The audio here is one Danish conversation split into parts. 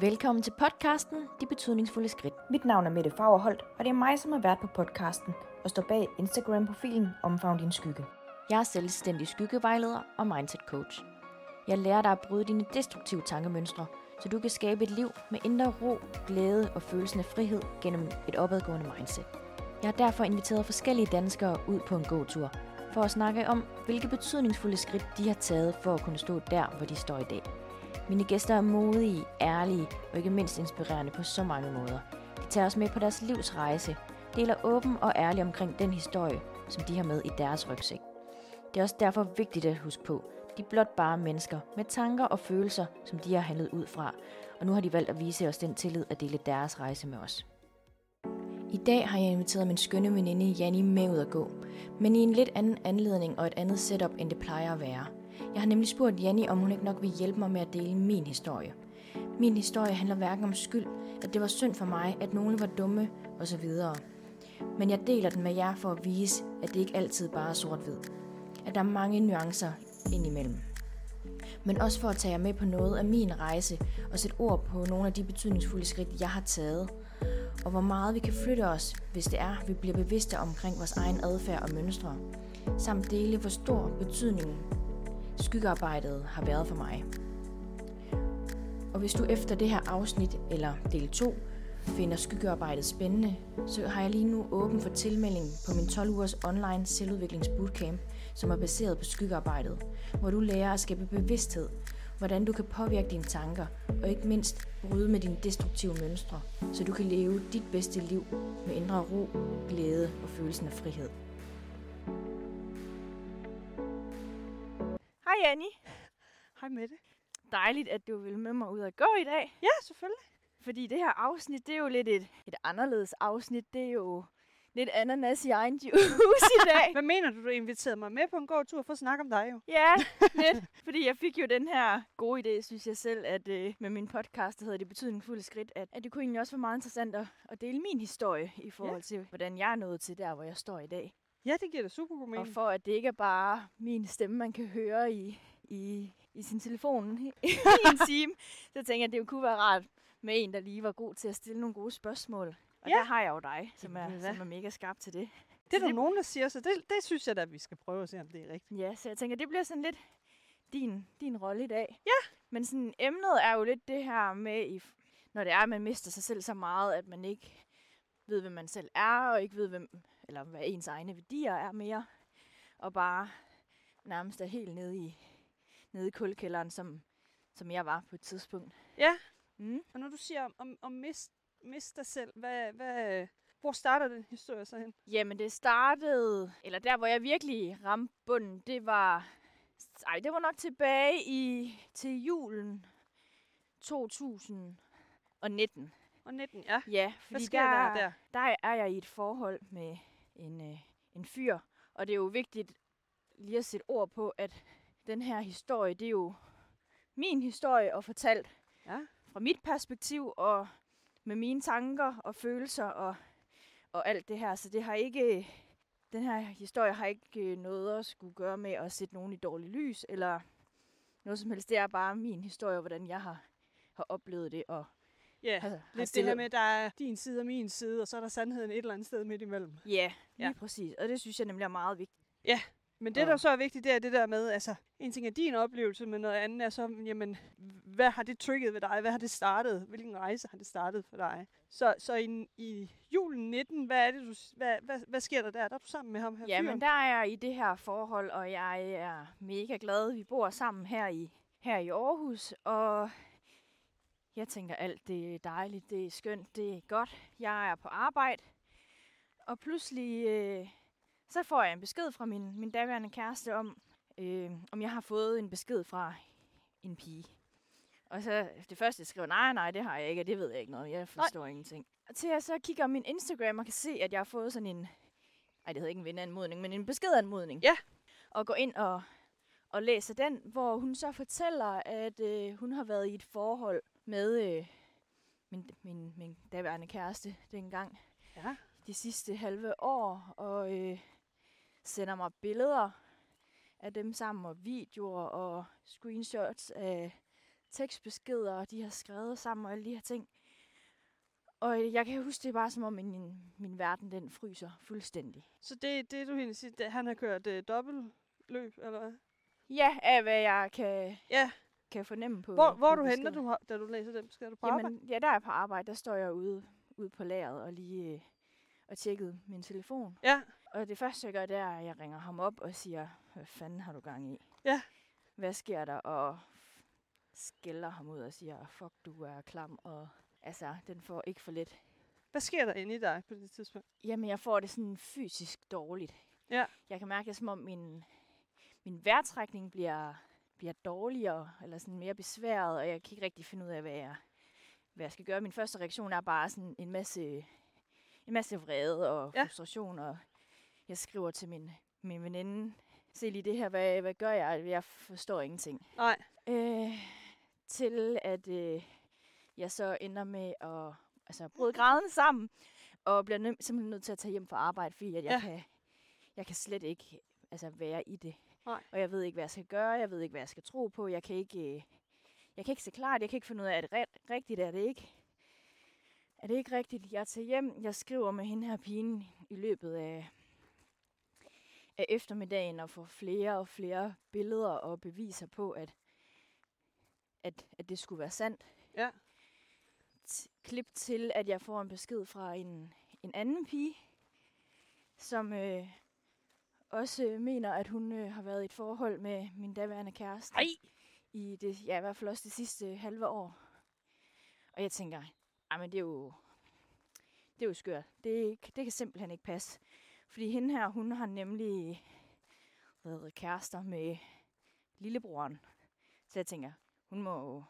Velkommen til podcasten De Betydningsfulde Skridt. Mit navn er Mette Fagerholt, og det er mig, som har været på podcasten og står bag Instagram-profilen Omfavn din skygge. Jeg er selvstændig skyggevejleder og mindset coach. Jeg lærer dig at bryde dine destruktive tankemønstre, så du kan skabe et liv med indre ro, glæde og følelsen af frihed gennem et opadgående mindset. Jeg har derfor inviteret forskellige danskere ud på en gåtur, for at snakke om, hvilke betydningsfulde skridt de har taget for at kunne stå der, hvor de står i dag. Mine gæster er modige, ærlige og ikke mindst inspirerende på så mange måder. De tager os med på deres livs rejse, deler åben og ærlig omkring den historie, som de har med i deres rygsæk. Det er også derfor vigtigt at huske på, de er blot bare mennesker med tanker og følelser, som de har handlet ud fra, og nu har de valgt at vise os den tillid at dele deres rejse med os. I dag har jeg inviteret min skønne veninde Janni med ud at gå, men i en lidt anden anledning og et andet setup, end det plejer at være. Jeg har nemlig spurgt Janni, om hun ikke nok vil hjælpe mig med at dele min historie. Min historie handler hverken om skyld, at det var synd for mig, at nogen var dumme osv. Men jeg deler den med jer for at vise, at det ikke altid bare er sort-hvid. At der er mange nuancer indimellem. Men også for at tage jer med på noget af min rejse og sætte ord på nogle af de betydningsfulde skridt, jeg har taget. Og hvor meget vi kan flytte os, hvis det er, vi bliver bevidste omkring vores egen adfærd og mønstre. Samt dele, hvor stor betydning skyggearbejdet har været for mig. Og hvis du efter det her afsnit, eller del 2, finder skyggearbejdet spændende, så har jeg lige nu åben for tilmelding på min 12 ugers online selvudviklingsbootcamp, som er baseret på skyggearbejdet, hvor du lærer at skabe bevidsthed, hvordan du kan påvirke dine tanker, og ikke mindst bryde med dine destruktive mønstre, så du kan leve dit bedste liv med indre ro, glæde og følelsen af frihed. Hej Annie. Hej Mette. Dejligt, at du vil med mig ud og gå i dag. Ja, selvfølgelig. Fordi det her afsnit, det er jo lidt et, et anderledes afsnit. Det er jo lidt ananas i egen juice i dag. Hvad mener du, du inviterede mig med på en god tur for at snakke om dig jo? Ja, lidt. Fordi jeg fik jo den her gode idé, synes jeg selv, at øh, med min podcast, der hedder Det Betydningsfulde Skridt, at, at det kunne egentlig også være meget interessant at, at dele min historie i forhold ja. til, hvordan jeg er nået til der, hvor jeg står i dag. Ja, det giver da super god Og mening. for at det ikke er bare min stemme, man kan høre i, i, i sin telefon i en time, så tænker jeg, at det kunne være rart med en, der lige var god til at stille nogle gode spørgsmål. Og Ja. der har jeg jo dig, som er, som er mega skarp til det. Det er der nogen, der siger, så det, det synes jeg da, vi skal prøve at se, om det er rigtigt. Ja, så jeg tænker, det bliver sådan lidt din, din rolle i dag. Ja. Men sådan, emnet er jo lidt det her med, i, når det er, at man mister sig selv så meget, at man ikke ved, hvem man selv er, og ikke ved, hvem, eller hvad ens egne værdier er mere. Og bare nærmest er helt nede i, nede i kulkælderen, som, som jeg var på et tidspunkt. Ja, Mm. og når du siger om, om, om mist, mist dig selv, hvad, hvad, hvor starter den historie så hen? Jamen, det startede, eller der, hvor jeg virkelig ramte bunden, det var, ej, det var nok tilbage i, til julen 2019. Og 19, ja. Ja, fordi der, der der? der er jeg i et forhold med en, øh, en fyr, og det er jo vigtigt lige at sætte ord på, at den her historie, det er jo min historie og fortalt Ja. fra mit perspektiv og med mine tanker og følelser og, og alt det her. Så det har ikke, den her historie har ikke øh, noget at skulle gøre med at sætte nogen i dårlig lys, eller noget som helst. Det er bare min historie, og hvordan jeg har, har oplevet det. Og Ja, har, har lidt det stillet- her med, der er din side og min side, og så er der sandheden et eller andet sted midt imellem. Ja, lige Ja. præcis. Og det synes jeg nemlig er meget vigtigt. Men det, der så er vigtigt, det er det der med, altså, en ting er din oplevelse, men noget andet er så, jamen, hvad har det trigget ved dig? Hvad har det startet? Hvilken rejse har det startet for dig? Så, så i, i julen 19, hvad er det, du, hvad, hvad, hvad sker der der? Der er du sammen med ham her Ja, men der er jeg i det her forhold, og jeg er mega glad. Vi bor sammen her i, her i Aarhus, og jeg tænker alt, det er dejligt, det er skønt, det er godt. Jeg er på arbejde, og pludselig øh, så får jeg en besked fra min, min daværende kæreste om, øh, om jeg har fået en besked fra en pige. Og så det første, jeg skriver, nej, nej, det har jeg ikke, og det ved jeg ikke noget. Jeg forstår nej. ingenting. Og til jeg så kigger min Instagram og kan se, at jeg har fået sådan en, ej, det hedder ikke en venneanmodning, men en beskedanmodning. Ja. Og går ind og, og læser den, hvor hun så fortæller, at øh, hun har været i et forhold med øh, min, min, min daværende kæreste dengang Ja. de sidste halve år, og øh, sender mig billeder af dem sammen, og videoer og screenshots af tekstbeskeder, og de har skrevet sammen og alle de her ting. Og jeg kan huske, det er bare som om min, min verden, den fryser fuldstændig. Så det, det du egentlig siger, det, han har kørt øh, dobbeltløb, eller hvad? Ja, af hvad jeg kan, Ja. Kan fornemme på Hvor, hvor på du beskeder. du, har- da du læser besked? Er du på arbejde? Jamen, ja, der er på arbejde. Der står jeg ude, ude på lageret og lige øh, og tjekket min telefon. Ja. Og det første, jeg gør, det er, at jeg ringer ham op og siger, hvad fanden har du gang i? Ja. Hvad sker der? Og skælder ham ud og siger, fuck, du er klam. Og altså, den får ikke for lidt. Hvad sker der inde i dig på det tidspunkt? Jamen, jeg får det sådan fysisk dårligt. Ja. Jeg kan mærke det, som om min, min vejrtrækning bliver, bliver dårligere, eller sådan mere besværet, og jeg kan ikke rigtig finde ud af, hvad jeg, hvad jeg skal gøre. Min første reaktion er bare sådan en masse, en masse vrede og Ja. frustration, og jeg skriver til min, min veninde, se lige det her, hvad, hvad gør jeg? Jeg forstår ingenting. Nej. Øh, til at øh, jeg så ender med at altså, bryde grædende sammen, og bliver nø- simpelthen nødt til at tage hjem fra arbejde, fordi at jeg, Ja. kan, jeg kan slet ikke altså, være i det. Nej. Og jeg ved ikke, hvad jeg skal gøre, jeg ved ikke, hvad jeg skal tro på, jeg kan ikke, øh, jeg kan ikke se klart, jeg kan ikke finde ud af, er det rigtigt, er det ikke? Er det ikke rigtigt? Jeg tager hjem, jeg skriver med hende her pigen i løbet af, af eftermiddagen og får flere og flere billeder og beviser på, at, at, at det skulle være sandt. Ja. T- klip til, at jeg får en besked fra en, en anden pige, som øh, også øh, mener, at hun øh, har været i et forhold med min daværende kæreste. Ej! I det, ja, i hvert fald også det sidste halve år. Og jeg tænker, men det er jo, det er jo skørt. Det, det kan simpelthen ikke passe. Fordi hende her, hun har nemlig været kærester med lillebroren. Så jeg tænker, hun må,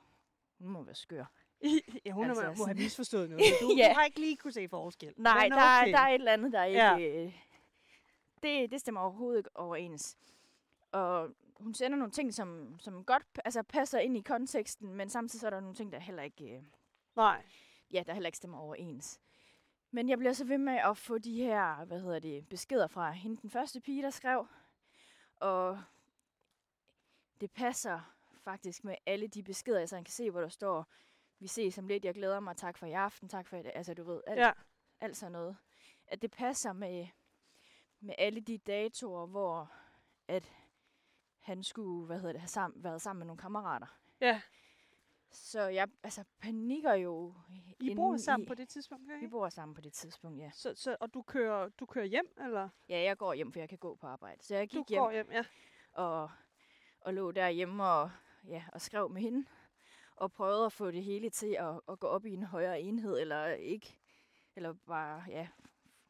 hun må være skør. ja, hun Altså må, må have misforstået noget. Du, Ja. du har ikke lige kunne se forskel. Nej, der, er, okay. der er et eller andet, der ikke... Ja. Øh, det, det stemmer overhovedet ikke overens. Og hun sender nogle ting, som, som godt altså, passer ind i konteksten, men samtidig så er der nogle ting, der heller ikke, øh, Nej. ja, der heller ikke stemmer overens. Men jeg bliver så ved med at få de her, hvad hedder det, beskeder fra hende, den første pige, der skrev. Og det passer faktisk med alle de beskeder, altså man kan se, hvor der står, vi ses om lidt, jeg glæder mig, tak for i aften, tak for i dag. Altså du ved, alt, Ja. alt sådan noget. At det passer med, med alle de datoer, hvor at han skulle, hvad hedder det, have sammen, været sammen med nogle kammerater. Ja. Så jeg altså, panikker jo. I bor sammen i- på det tidspunkt, Vi ikke? bor sammen på det tidspunkt, ja. Så, så, og du kører, du kører hjem, eller? Ja, jeg går hjem, for jeg kan gå på arbejde. Så jeg Du gik hjem går hjem, ja. og, og lå derhjemme og, ja, og skrev med hende. Og prøvede at få det hele til at, at gå op i en højere enhed, eller ikke. Eller bare, ja,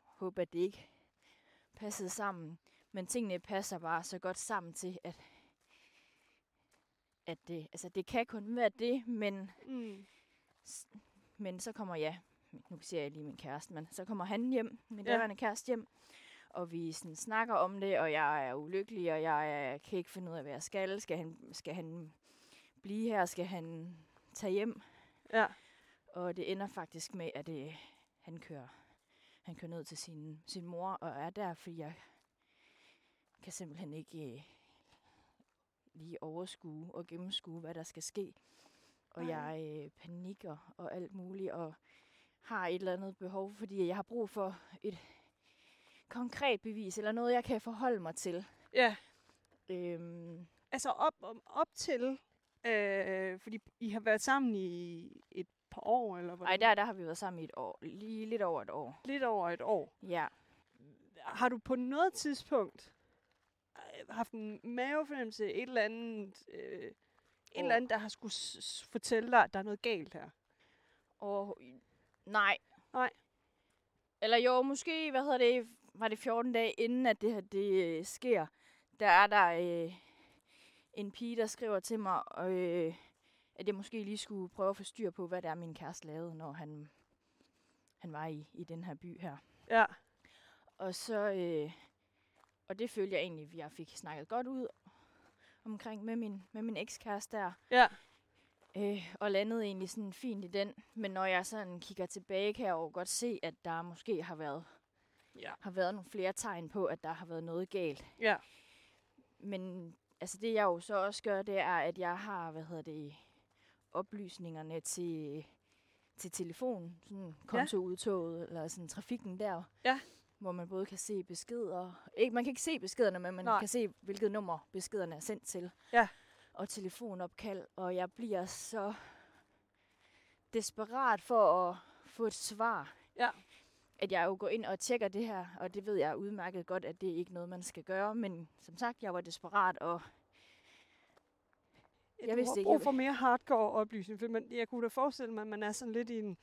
håbe, at det ikke passede sammen. Men tingene passer bare så godt sammen til, at, at det, altså det kan kun være det, men Mm. Men så kommer jeg, nu ser jeg lige min kæreste, men så kommer han hjem, min Ja. daværende kæreste hjem, og vi sådan snakker om det, og jeg er ulykkelig, og jeg er, kan ikke finde ud af, hvad jeg skal. Skal han, skal han blive her? Skal han tage hjem? Ja. Og det ender faktisk med, at det, han kører han kører ned til sin, sin mor og er der, fordi jeg kan simpelthen ikke øh, lige overskue og gennemskue, hvad der skal ske. Og Nej. jeg øh, panikker og alt muligt, og har et eller andet behov, fordi jeg har brug for et konkret bevis, eller noget, jeg kan forholde mig til. Ja. Øhm, Altså op, op til, øh, fordi I har været sammen i et par år, eller ej, hvordan? der, der har vi været sammen i et år, lige lidt over et år. Lidt over et år. Ja. Har du på noget tidspunkt øh, haft en mavefornemmelse, et eller andet, øh, et eller Åh. andet, der har skulle fortælle dig, at der er noget galt her? Og nej. Nej. Eller jo, måske, hvad hedder det, var det 14 dage inden, at det her det øh, sker. Der er der øh, en pige, der skriver til mig, øh, at jeg måske lige skulle prøve at få styr på, hvad det er, min kæreste lavede, når han, han var i, i den her by her. Ja. Og så, øh, og det følte jeg egentlig, at jeg fik snakket godt ud omkring med min, med min ekskæreste der. Ja. Øh, og landede egentlig sådan fint i den. Men når jeg sådan kigger tilbage, kan jeg jo godt se, at der måske har været, Ja. har været nogle flere tegn på, at der har været noget galt. Ja. Men altså det jeg jo så også gør, det er, at jeg har, hvad hedder det, oplysningerne til, til telefon, sådan kontoudtoget, eller sådan trafikken der. Ja. Hvor man både kan se beskeder, ikke, man kan ikke se beskederne, men man Nej. kan se, hvilket nummer beskederne er sendt til. Ja. Og telefonopkald, og jeg bliver så desperat for at få et svar. Ja. At jeg jo går ind og tjekker det her, og det ved jeg udmærket godt, at det ikke er noget, man skal gøre. Men som sagt, jeg var desperat, og Jeg du har ikke, brug jeg- for mere hardcore oplysning, for man, jeg kunne da forestille mig, at man er sådan lidt i en,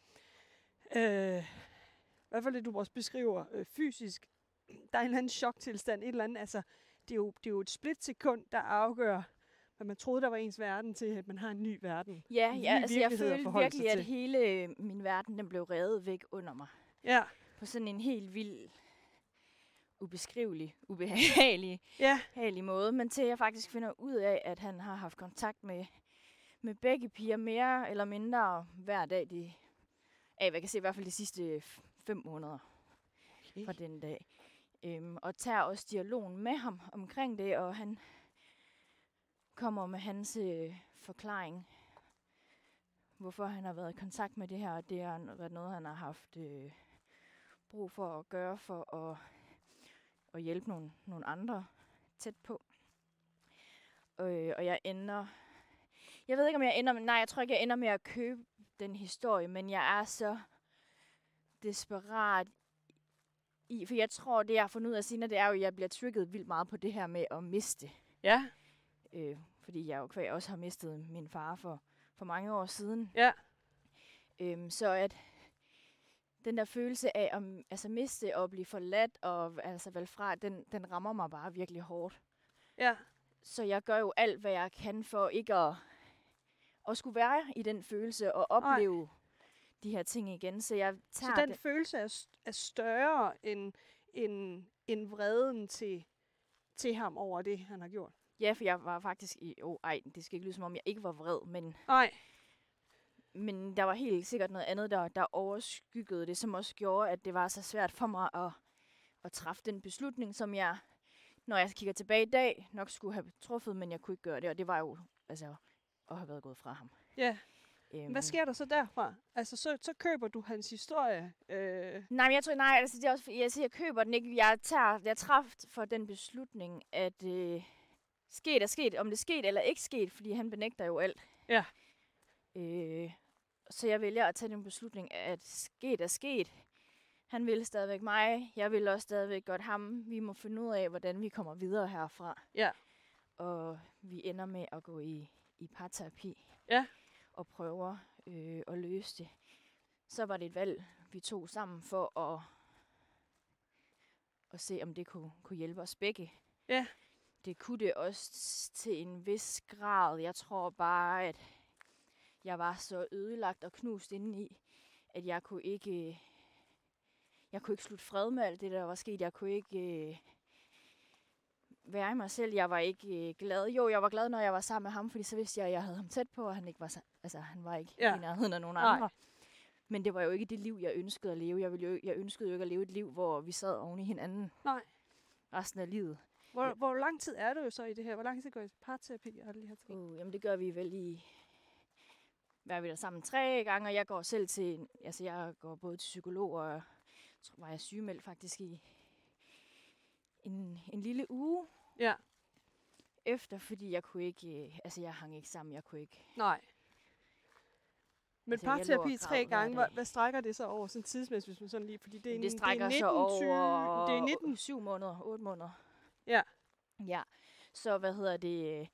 øh, i hvert fald det, du også beskriver, øh, fysisk, der er en eller anden choktilstand, et eller andet, altså, det er jo, det er jo et splitsekund, der afgør, hvad man troede, der var ens verden, til at man har en ny verden. ja, En ja altså jeg følte virkelig, at hele øh, min verden den blev revet væk under mig. Ja, På sådan en helt vild, ubeskrivelig, ubehagelig ja, behagelig måde, men til jeg faktisk finder ud af, at han har haft kontakt med, med begge piger mere eller mindre hver dag, de, af hvad jeg kan se i hvert fald de sidste fem måneder okay. fra den dag. Øhm, og tager også dialogen med ham omkring det, og han kommer med hans øh, forklaring, hvorfor han har været i kontakt med det her, og det har været noget, han har haft øh, brug for at gøre for at, at hjælpe nogle, nogle andre tæt på. Øh, og jeg ender... Jeg ved ikke, om jeg ender med... Nej, jeg tror ikke, jeg ender med at købe den historie, men jeg er så desperat i... For jeg tror, det jeg har fundet ud af senere, det er jo, at jeg bliver trigget vildt meget på det her med at miste. ja, Øh, fordi jeg jo kvæg også har mistet min far for, for mange år siden. ja, Øhm, så at den der følelse af at altså, miste og blive forladt og altså valgt fra, den, den rammer mig bare virkelig hårdt. ja, Så jeg gør jo alt, hvad jeg kan for ikke at, at skulle være i den følelse og opleve Ej. de her ting igen. Så jeg så tager den det. følelse er, st- er større end, end, end vreden til, til ham over det, han har gjort. Ja, for jeg var faktisk i... Oh, ej, det skal ikke lyde som om, jeg ikke var vred, men, Nej, men der var helt sikkert noget andet, der, der overskyggede det, som også gjorde, at det var så svært for mig at, at træffe den beslutning, som jeg, når jeg kigger tilbage i dag, nok skulle have truffet, men jeg kunne ikke gøre det, og det var jo altså at have været gået fra ham. ja. Øhm, Hvad sker der så derfra? Altså, så, så køber du hans historie. Øh, Nej, men jeg tror, nej, altså det er også, fordi jeg siger, jeg køber den ikke. Jeg tager, jeg træffet for den beslutning, at øh, sket er sket, om det er sket eller ikke sket, fordi han benægter jo alt. Ja. Øh, så jeg vælger at tage den beslutning, at sket er sket. Han vil stadigvæk mig, jeg vil også stadigvæk godt ham. Vi må finde ud af, hvordan vi kommer videre herfra. Ja. Og vi ender med at gå i, i parterapi. Ja. Og prøver øh, at løse det. Så var det et valg, vi tog sammen for at, at se, om det kunne, kunne hjælpe os begge. Ja. Det kunne det også til en vis grad. Jeg tror bare, at jeg var så ødelagt og knust indeni, at jeg kunne ikke... Jeg kunne ikke slutte fred med alt det, der var sket. Jeg kunne ikke øh, være i mig selv. Jeg var ikke øh, glad. Jo, jeg var glad, når jeg var sammen med ham, fordi så vidste jeg, at jeg havde ham tæt på, og han ikke var, altså, han var ikke Ja. i nærheden af nogen Nej. andre. Men det var jo ikke det liv, jeg ønskede at leve. Jeg, ville jo, jeg ønskede jo ikke at leve et liv, hvor vi sad oven i hinanden nej. resten af livet. Hvor, hvor lang tid er du jo så i det her? Hvor lang tid går I i parterapi? og alle de her ting? Uh, jamen det gør vi vel i... Er vi der sammen tre gange, og jeg går selv til... Altså jeg går både til psykolog, og jeg tror, var jeg sygemeldt faktisk i en, en lille uge Ja. efter, fordi jeg kunne ikke... øh, Altså jeg hang ikke sammen, jeg kunne ikke... Nej. Men Altså, parterapi tre gange, hvad, hvad strækker det så over sådan tidsmæssigt, hvis man sådan lige, fordi det er, det strækker det er sig 19, over 20, det er 19. syv måneder, otte måneder. Ja. Ja, så hvad hedder det...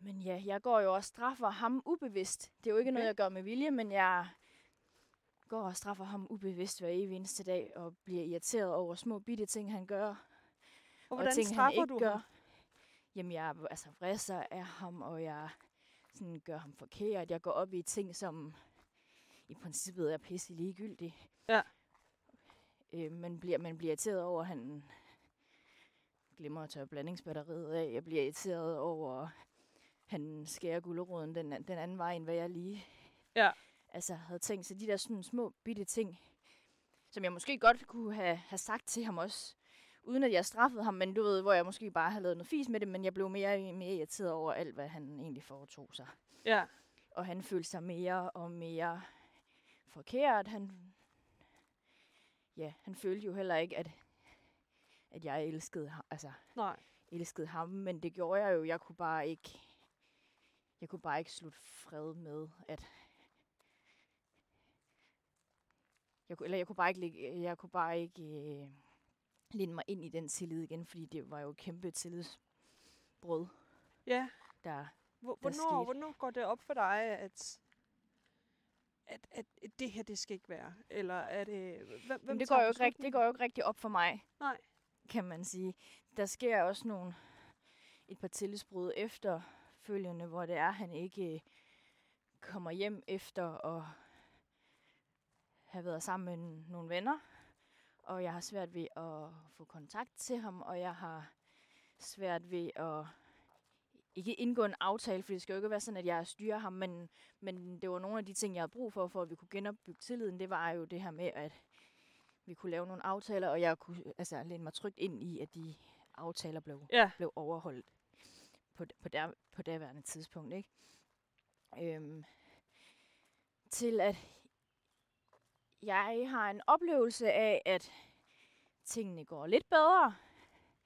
Men ja, jeg går jo og straffer ham ubevidst. Det er jo ikke okay. noget, jeg gør med vilje, men jeg går og straffer ham ubevidst hver evig eneste dag, og bliver irriteret over små bitte ting, han gør. Og hvordan ting, han straffer ikke du gør. ham? Jamen, jeg altså, vrisser af ham, og jeg sådan, gør ham forkert. Jeg går op i ting, som i princippet er pisse ligegyldige. Ja. Øh, man, bliver, man bliver irriteret over, at han glemmer at tørre blandingsbatteriet af. Jeg bliver irriteret over, han skærer guleroden den, den anden vej, end hvad jeg lige Ja. altså, havde tænkt. Så de der sådan små bitte ting, som jeg måske godt kunne have, have sagt til ham også, uden at jeg straffede ham, men du ved, hvor jeg måske bare havde lavet noget fis med det, men jeg blev mere, mere irriteret over alt, hvad han egentlig foretog sig. Ja. og han følte sig mere og mere forkert. Han, ja, han følte jo heller ikke, at, at jeg elskede ham. Altså, Nej. elskede ham, men det gjorde jeg jo. Jeg kunne bare ikke, jeg kunne bare ikke slutte fred med, at jeg kunne, eller jeg kunne bare ikke, lægge- jeg kunne bare ikke øh, linde mig ind i den tillid igen, fordi det var jo et kæmpe tillidsbrud, Ja. der Hvor, der hvornår, skete. hvornår går det op for dig, at, at, at det her, det skal ikke være? Eller er det... Hvem, Men det går, jo ikke rigt, det går jo ikke rigtig op for mig, Nej. kan man sige. Der sker også nogle, et par tillidsbrud efterfølgende, hvor det er, han ikke øh, kommer hjem efter at have været sammen med nogle venner. Og jeg har svært ved at få kontakt til ham, og jeg har svært ved at ikke indgå en aftale, for det skal jo ikke være sådan, at jeg styrer ham, men, men det var nogle af de ting, jeg havde brug for, for at vi kunne genopbygge tilliden. Det var jo det her med, at vi kunne lave nogle aftaler, og jeg kunne altså, læne mig trygt ind i, at de aftaler blev, Ja. blev overholdt på, på, der, på daværende tidspunkt. Ikke? Øhm, til at jeg har en oplevelse af, at tingene går lidt bedre.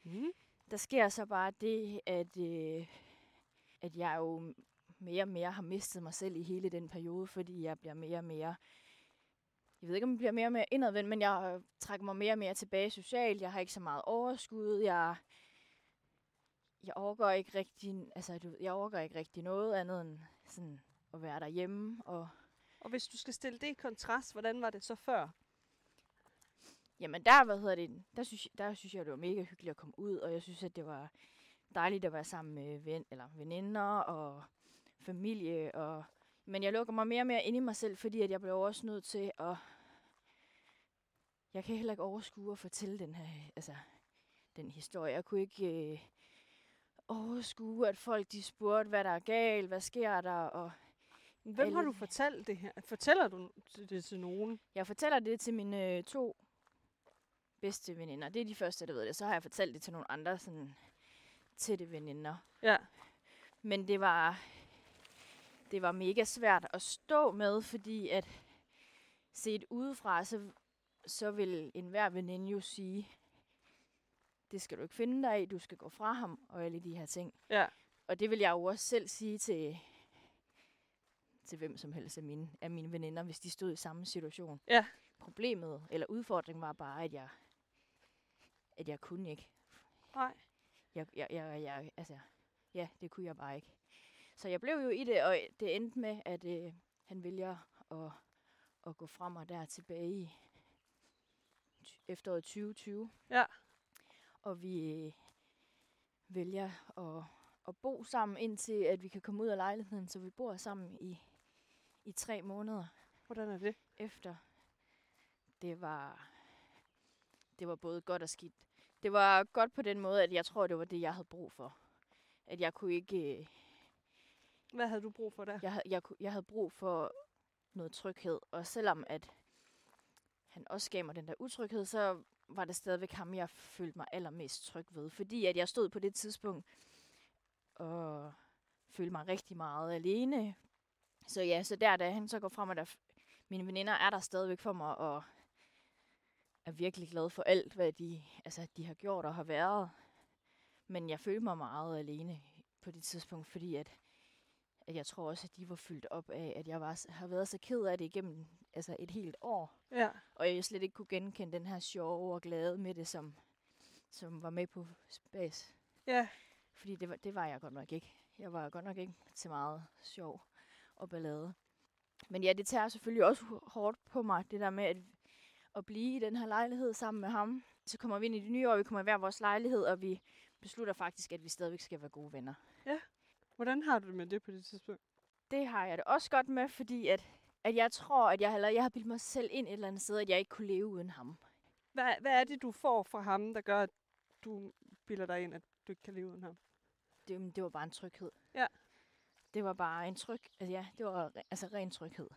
Mm. Der sker så bare det, at, øh, at jeg jo mere og mere har mistet mig selv i hele den periode, fordi jeg bliver mere og mere... Jeg ved ikke, om jeg bliver mere og mere indadvendt, men jeg trækker mig mere og mere tilbage socialt. Jeg har ikke så meget overskud. Jeg, jeg overgår ikke rigtig, altså, du, jeg overgår ikke rigtig noget andet end sådan at være derhjemme. Og Og hvis du skal stille det i kontrast, hvordan var det så før? Jamen der, hvad hedder det, der synes, der synes jeg, det var mega hyggeligt at komme ud, og jeg synes, at det var dejligt at være sammen med ven, eller veninder og familie. Og, men jeg lukker mig mere og mere ind i mig selv, fordi at jeg blev også nødt til at... Jeg kan heller ikke overskue at fortælle den her, altså, den historie. Jeg kunne ikke øh, overskue, at folk de spurgte, hvad der er galt, hvad sker der, og Hvem har Alle- du fortalt det her? Fortæller du det til nogen? Jeg fortæller det til mine øh, to bedste veninder. Det er de første, der ved det. Så har jeg fortalt det til nogle andre sådan, tætte veninder. Ja. Men det var, det var mega svært at stå med, fordi at set udefra, så, så vil enhver veninde jo sige, det skal du ikke finde dig i, du skal gå fra ham, og alle de her ting. Ja. Og det vil jeg jo også selv sige til, til hvem som helst af mine, af mine veninder, hvis de stod i samme situation. Ja. Problemet, eller udfordringen var bare, at jeg, at jeg kunne ikke. Nej. Jeg, jeg, jeg, jeg, altså, ja, det kunne jeg bare ikke. Så jeg blev jo i det, og det endte med, at øh, han vælger at, at gå frem og der tilbage i efteråret 2020. Ja. Og vi øh, vælger at, at bo sammen, indtil at vi kan komme ud af lejligheden, så vi bor sammen i, i tre måneder Hvordan er det? efter. Det var, det var både godt og skidt. Det var godt på den måde, at jeg tror, det var det, jeg havde brug for. At jeg kunne ikke... øh, Hvad havde du brug for der? Jeg, jeg, jeg havde brug for noget tryghed. Og selvom at han også gav mig den der utryghed, så var det stadigvæk ham, jeg følte mig allermest tryg ved. Fordi at jeg stod på det tidspunkt og følte mig rigtig meget alene. Så ja, så der, da han så går frem, og der, mine veninder er der stadigvæk for mig, og er virkelig glad for alt, hvad de, altså, de har gjort og har været. Men jeg følte mig meget alene på det tidspunkt, fordi at jeg tror også, at de var fyldt op af, at jeg var, har været så ked af det igennem altså et helt år. Ja. Og jeg slet ikke kunne genkende den her sjove og glade med det, som, som var med på spas. Ja. Fordi det var, det var jeg godt nok ikke. Jeg var godt nok ikke til meget sjov og ballade. Men ja, det tager selvfølgelig også hårdt på mig, det der med at, at blive i den her lejlighed sammen med ham. Så kommer vi ind i det nye år, vi kommer i hver vores lejlighed, og vi beslutter faktisk, at vi stadigvæk skal være gode venner. Hvordan har du det med det på det tidspunkt? Det har jeg det også godt med, fordi at, at jeg tror, at jeg, eller jeg har bildt mig selv ind et eller andet sted, at jeg ikke kunne leve uden ham. Hvad, hvad er det, du får fra ham, der gør, at du bilder dig ind, at du ikke kan leve uden ham? Det, det var bare en tryghed. Ja. Det var bare en tryg, altså ja, det var re- altså ren tryghed.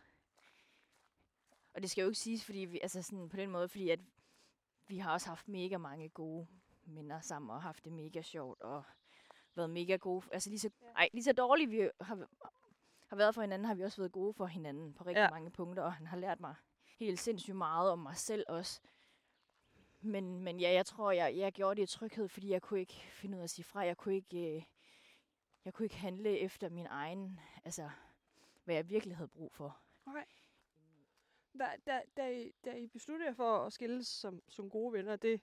Og det skal jo ikke siges, fordi vi, altså sådan på den måde, fordi at vi har også haft mega mange gode minder sammen, og haft det mega sjovt, og været mega gode. Altså lige så, ej, lige så dårligt vi har, har været for hinanden, har vi også været gode for hinanden på rigtig Ja. mange punkter, og han har lært mig helt sindssygt meget om mig selv også. Men, men ja, jeg tror, jeg, jeg gjorde det i tryghed, fordi jeg kunne ikke finde ud af at sige fra. Jeg kunne ikke, øh, jeg kunne ikke handle efter min egen, altså, hvad jeg virkelig havde brug for. Da, da, da, I, da I besluttede jer for at skilles som, som gode venner, det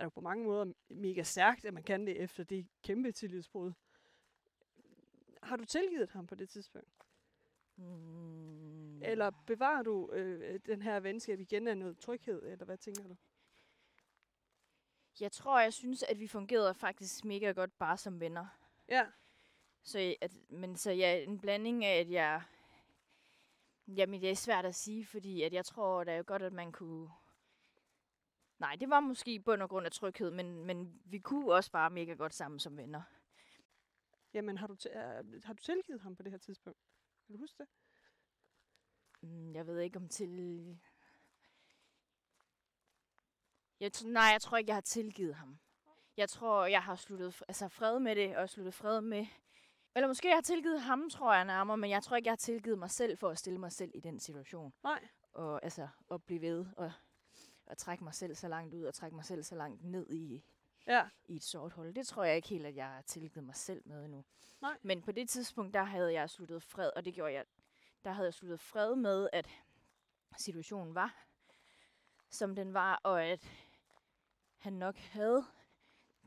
er jo på mange måder mega stærkt, at man kan det efter det kæmpe tillidsbrud. Har du tilgivet ham på det tidspunkt? Mm. Eller bevarer du øh, den her venskab igen af noget tryghed, eller hvad tænker du? Jeg tror, jeg synes, at vi fungerede faktisk mega godt bare som venner. Ja, Så, at, men så ja, en blanding af, at jeg... Jamen, det er svært at sige, fordi at jeg tror, det er godt, at man kunne... Nej, det var måske i bund og grund af tryghed, men, men vi kunne også bare mega godt sammen som venner. jamen har du, øh, har du tilgivet ham på det her tidspunkt? Kan du huske det? Mm, Jeg ved ikke om til... Jeg t- nej, jeg tror ikke, jeg har tilgivet ham. Jeg tror, jeg har sluttet fr- altså fred med det, og sluttet fred med... Eller måske jeg har tilgivet ham, tror jeg nærmere, men jeg tror ikke, jeg har tilgivet mig selv for at stille mig selv i den situation. Nej. Og altså, at blive ved, og, og trække mig selv så langt ud, og trække mig selv så langt ned i, Ja, i et sort hul. Det tror jeg ikke helt, at jeg har tilgivet mig selv med endnu. Nej. Men på det tidspunkt, der havde jeg sluttet fred, og det gjorde jeg, der havde jeg sluttet fred med, at situationen var, som den var, og at han nok havde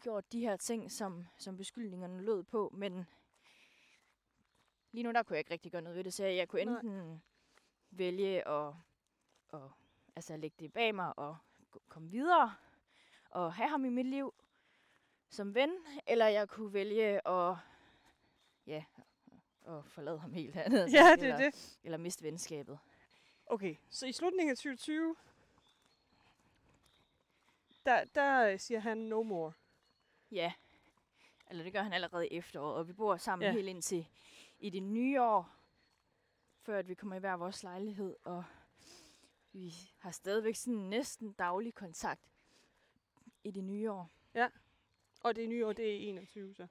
gjort de her ting, som, som beskyldningerne lød på, men lige nu der kunne jeg ikke rigtig gøre noget ved det, så jeg kunne Nej. enten vælge at, at altså lægge det bag mig og komme videre, og have ham i mit liv som ven, eller jeg kunne vælge at, ja, at forlade ham helt andet. ja det eller, er det. Eller miste venskabet. Okay, så i slutningen af 2020, der, der øh, siger han no more. Ja. Eller det gør han allerede i efteråret, og vi bor sammen ja. helt indtil i det nye år, før at vi kommer i hver vores lejlighed, og vi har stadigvæk sådan næsten daglig kontakt i det nye år. Og det nye år, det er 21, så.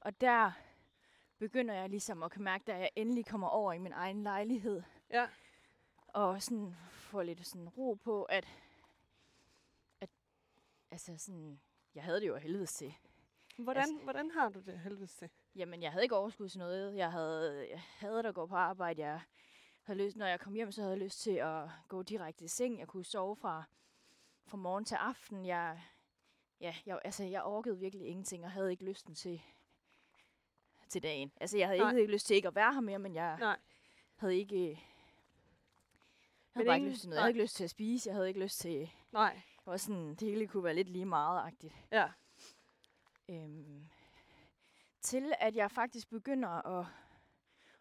Og der begynder jeg ligesom at kan mærke, da jeg endelig kommer over i min egen lejlighed, Ja, og sådan får lidt sådan ro på, at, at altså sådan, jeg havde det jo af helvedes til. hvordan, Altså- hvordan har du det helvedes til? Jamen, jeg havde ikke overskud til noget. Jeg havde, jeg havde at gå på arbejde. Jeg havde lyst, når jeg kom hjem, så havde jeg lyst til at gå direkte i seng. Jeg kunne sove fra, fra morgen til aften. Jeg, ja, jeg, altså, jeg orkede virkelig ingenting, og havde ikke lysten til, til dagen. Altså, jeg havde Nej. ikke, lyst til ikke at være her mere, men jeg Nej, havde ikke... Jeg Men havde bare ingen- ikke lyst til noget. Jeg havde ikke lyst til at spise. Jeg havde ikke lyst til... nej, Jeg var sådan, det hele kunne være lidt lige meget-agtigt. ja. Øhm, til at jeg faktisk begynder at,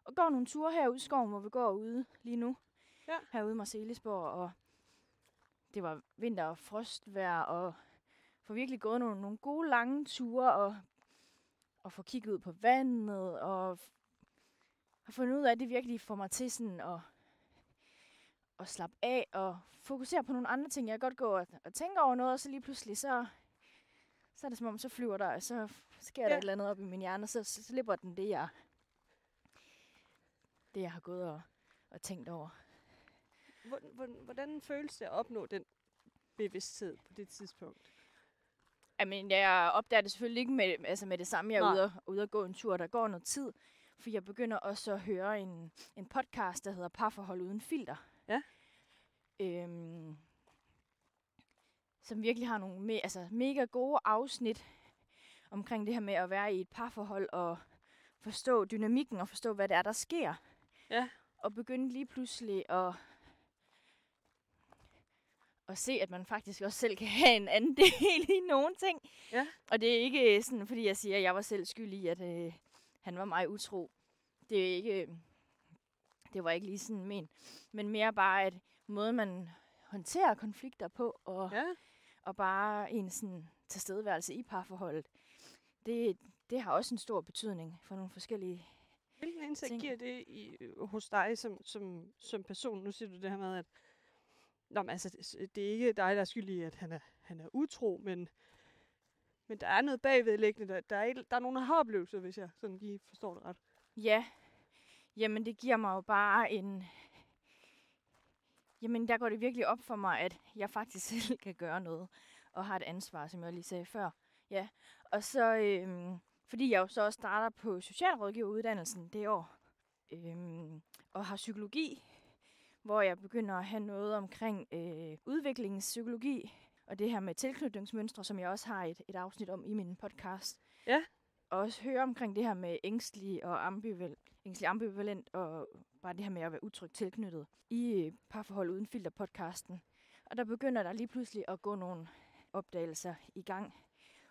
at gå nogle ture herude i skoven, hvor vi går ude lige nu. Ja. Herude i Marcelisborg, og det var vinter og frostvejr, og får virkelig gået nogle, nogle gode lange ture, og, og få kigget ud på vandet, og har fundet ud af, at det virkelig får mig til sådan at, at slappe af, og fokusere på nogle andre ting. Jeg kan godt gå og, og tænke over noget, og så lige pludselig så så er det som om, så flyver der, så sker. Ja. der et eller andet op i min hjerne, og så, så slipper den det, jeg, det, jeg har gået og, og tænkt over. Hvordan, hvordan, hvordan føles det at opnå den bevidsthed på det tidspunkt? Jamen, jeg opdager det selvfølgelig ikke med, altså med det samme. Jeg er ude og, ude og gå en tur, der går noget tid. For jeg begynder også at høre en, en podcast, der hedder Parforhold uden filter. Ja. Øhm, som virkelig har nogle me, altså mega gode afsnit omkring det her med at være i et parforhold og forstå dynamikken og forstå, hvad det er, der sker. Ja. Og begynde lige pludselig at, at se, at man faktisk også selv kan have en anden del i nogle ting. Ja. Og det er ikke sådan, fordi jeg siger, at jeg var selv skyld i, at øh, han var mig utro. Det er ikke, det var ikke lige sådan men, men mere bare, at måden man håndterer konflikter på, og, Ja, og bare en sådan tilstedeværelse i parforholdet, det, det har også en stor betydning for nogle forskellige... hvilken indsigt ting. giver det i, hos dig som, som, som person? Nu siger du det her med, at Nå, men altså, det- det er ikke dig, der er skyld i, at han er, han er utro, men, men der er noget bagvedliggende. Der, der, er, et, der er nogen, der har oplevelser, hvis jeg sådan lige forstår det ret. Ja, jamen det giver mig jo bare en... Jamen der går det virkelig op for mig, at jeg faktisk selv kan gøre noget, og har et ansvar, som jeg lige sagde før. Ja, og så, øhm, fordi jeg jo så også starter på socialrådgiveruddannelsen det år, øhm, og har psykologi, hvor jeg begynder at have noget omkring øh, udviklingspsykologi, og det her med tilknytningsmønstre, som jeg også har et, et afsnit om i min podcast. Ja. Og også høre omkring det her med ængstelig og ambivalent, ængstelig ambivalent, og bare det her med at være utrygt tilknyttet i øh, parforhold uden filter podcasten. Og der begynder der lige pludselig at gå nogle opdagelser i gang,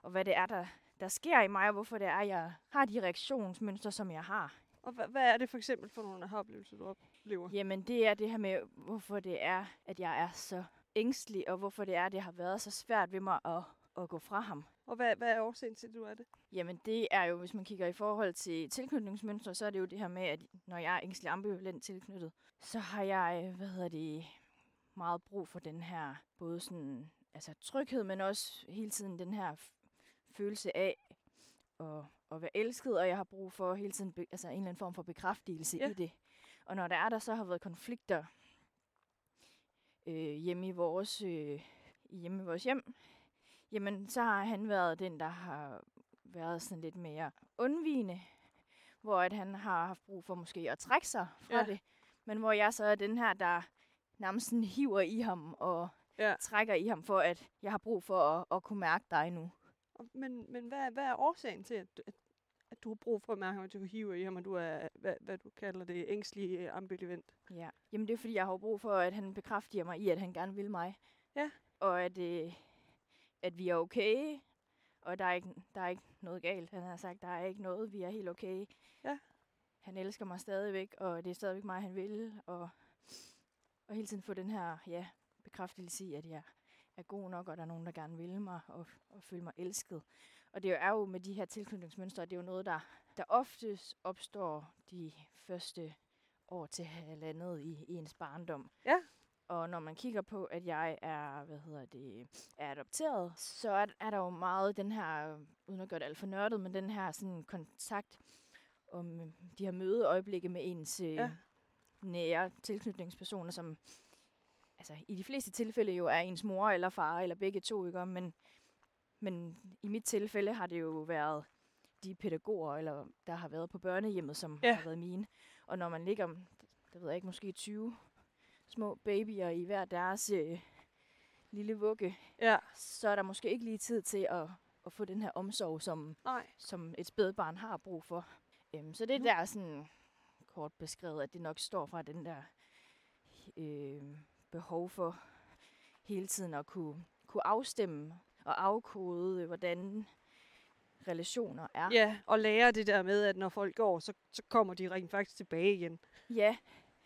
og hvad det er, der, der sker i mig, og hvorfor det er, jeg har de reaktionsmønstre, som jeg har. Og hvad, hvad er det for eksempel for nogle oplevelser, du oplever? Jamen, det er det her med, hvorfor det er, at jeg er så ængstelig, og hvorfor det er, at det har været så svært ved mig at, at gå fra ham. Og hvad, hvad er årsagen til, at du er det? Jamen, det er jo, hvis man kigger i forhold til tilknytningsmønstre, så er det jo det her med, at når jeg er ængstelig ambivalent tilknyttet, så har jeg, hvad hedder det, meget brug for den her, både sådan, altså tryghed, men også hele tiden den her følelse af at, at være elsket, og jeg har brug for hele tiden be, altså en eller anden form for bekræftelse ja. i det. Og når der er der så har været konflikter øh, hjemme i vores øh, hjemme i vores hjem, jamen så har han været den, der har været sådan lidt mere undvigende, hvor at han har haft brug for måske at trække sig fra ja. det, men hvor jeg så er den her, der nærmest hiver i ham og ja. trækker i ham, for at jeg har brug for at, at kunne mærke dig nu. Men, men hvad, hvad er årsagen til, at, at, at du har brug for at mærke, at du hiver i ham, og du er, hvad, hvad du kalder det, ængstlig øh, ambivalent? Ja, jamen det er fordi, jeg har brug for, at han bekræfter mig i, at han gerne vil mig. Ja. Og at, øh, at vi er okay, og der er, ikke, der er ikke noget galt. Han har sagt, der er ikke noget, vi er helt okay. Ja. Han elsker mig stadigvæk, og det er stadigvæk mig, han vil. Og, og hele tiden få den her ja, bekræftelse i, at jeg er god nok, og der er nogen, der gerne vil mig og, og føle mig elsket. Og det er jo med de her tilknytningsmønstre, det er jo noget, der, der oftest opstår de første år til halvandet i, i ens barndom. Ja. Og når man kigger på, at jeg er, hvad hedder det, er adopteret, så er, er der jo meget den her, uden at gøre det alt for nørdet, men den her sådan kontakt om de her mødeøjeblikke med ens ja. øh, nære tilknytningspersoner, som altså, i de fleste tilfælde jo er ens mor eller far, eller begge to, ikke? Men, men i mit tilfælde har det jo været de pædagoger, eller der har været på børnehjemmet, som ja. har været mine. Og når man ligger, der ved jeg ikke, måske 20 små babyer i hver deres øh, lille vugge, ja. så er der måske ikke lige tid til at, at få den her omsorg, som, Nej. som et spædbarn har brug for. Øhm, så det er der sådan kort beskrevet, at det nok står fra den der øh, behov for hele tiden at kunne, kunne afstemme og afkode, hvordan relationer er. Ja, og lære det der med, at når folk går, så, så kommer de rent faktisk tilbage igen. Ja.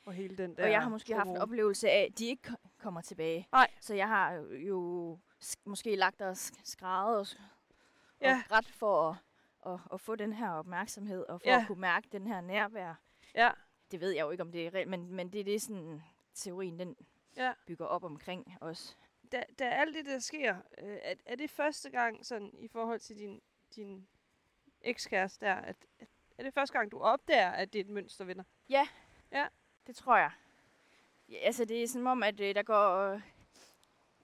Og hele den der... Og jeg har måske haft en oplevelse af, at de ikke kommer tilbage. Nej. Så jeg har jo måske lagt og skrædet og, ja. og ret for at, at, at få den her opmærksomhed, og for ja. at kunne mærke den her nærvær. Ja. Det ved jeg jo ikke, om det er reelt, men, men det er det sådan, teorien den ja. bygger op omkring os. Da, da alt det, der sker, øh, er, er det første gang sådan i forhold til din, din ekskæreste der, at, at, er det første gang, du opdager, at det er et mønster dig? Ja. Ja. Det tror jeg. Ja, altså, det er som om, at øh, der går... Øh,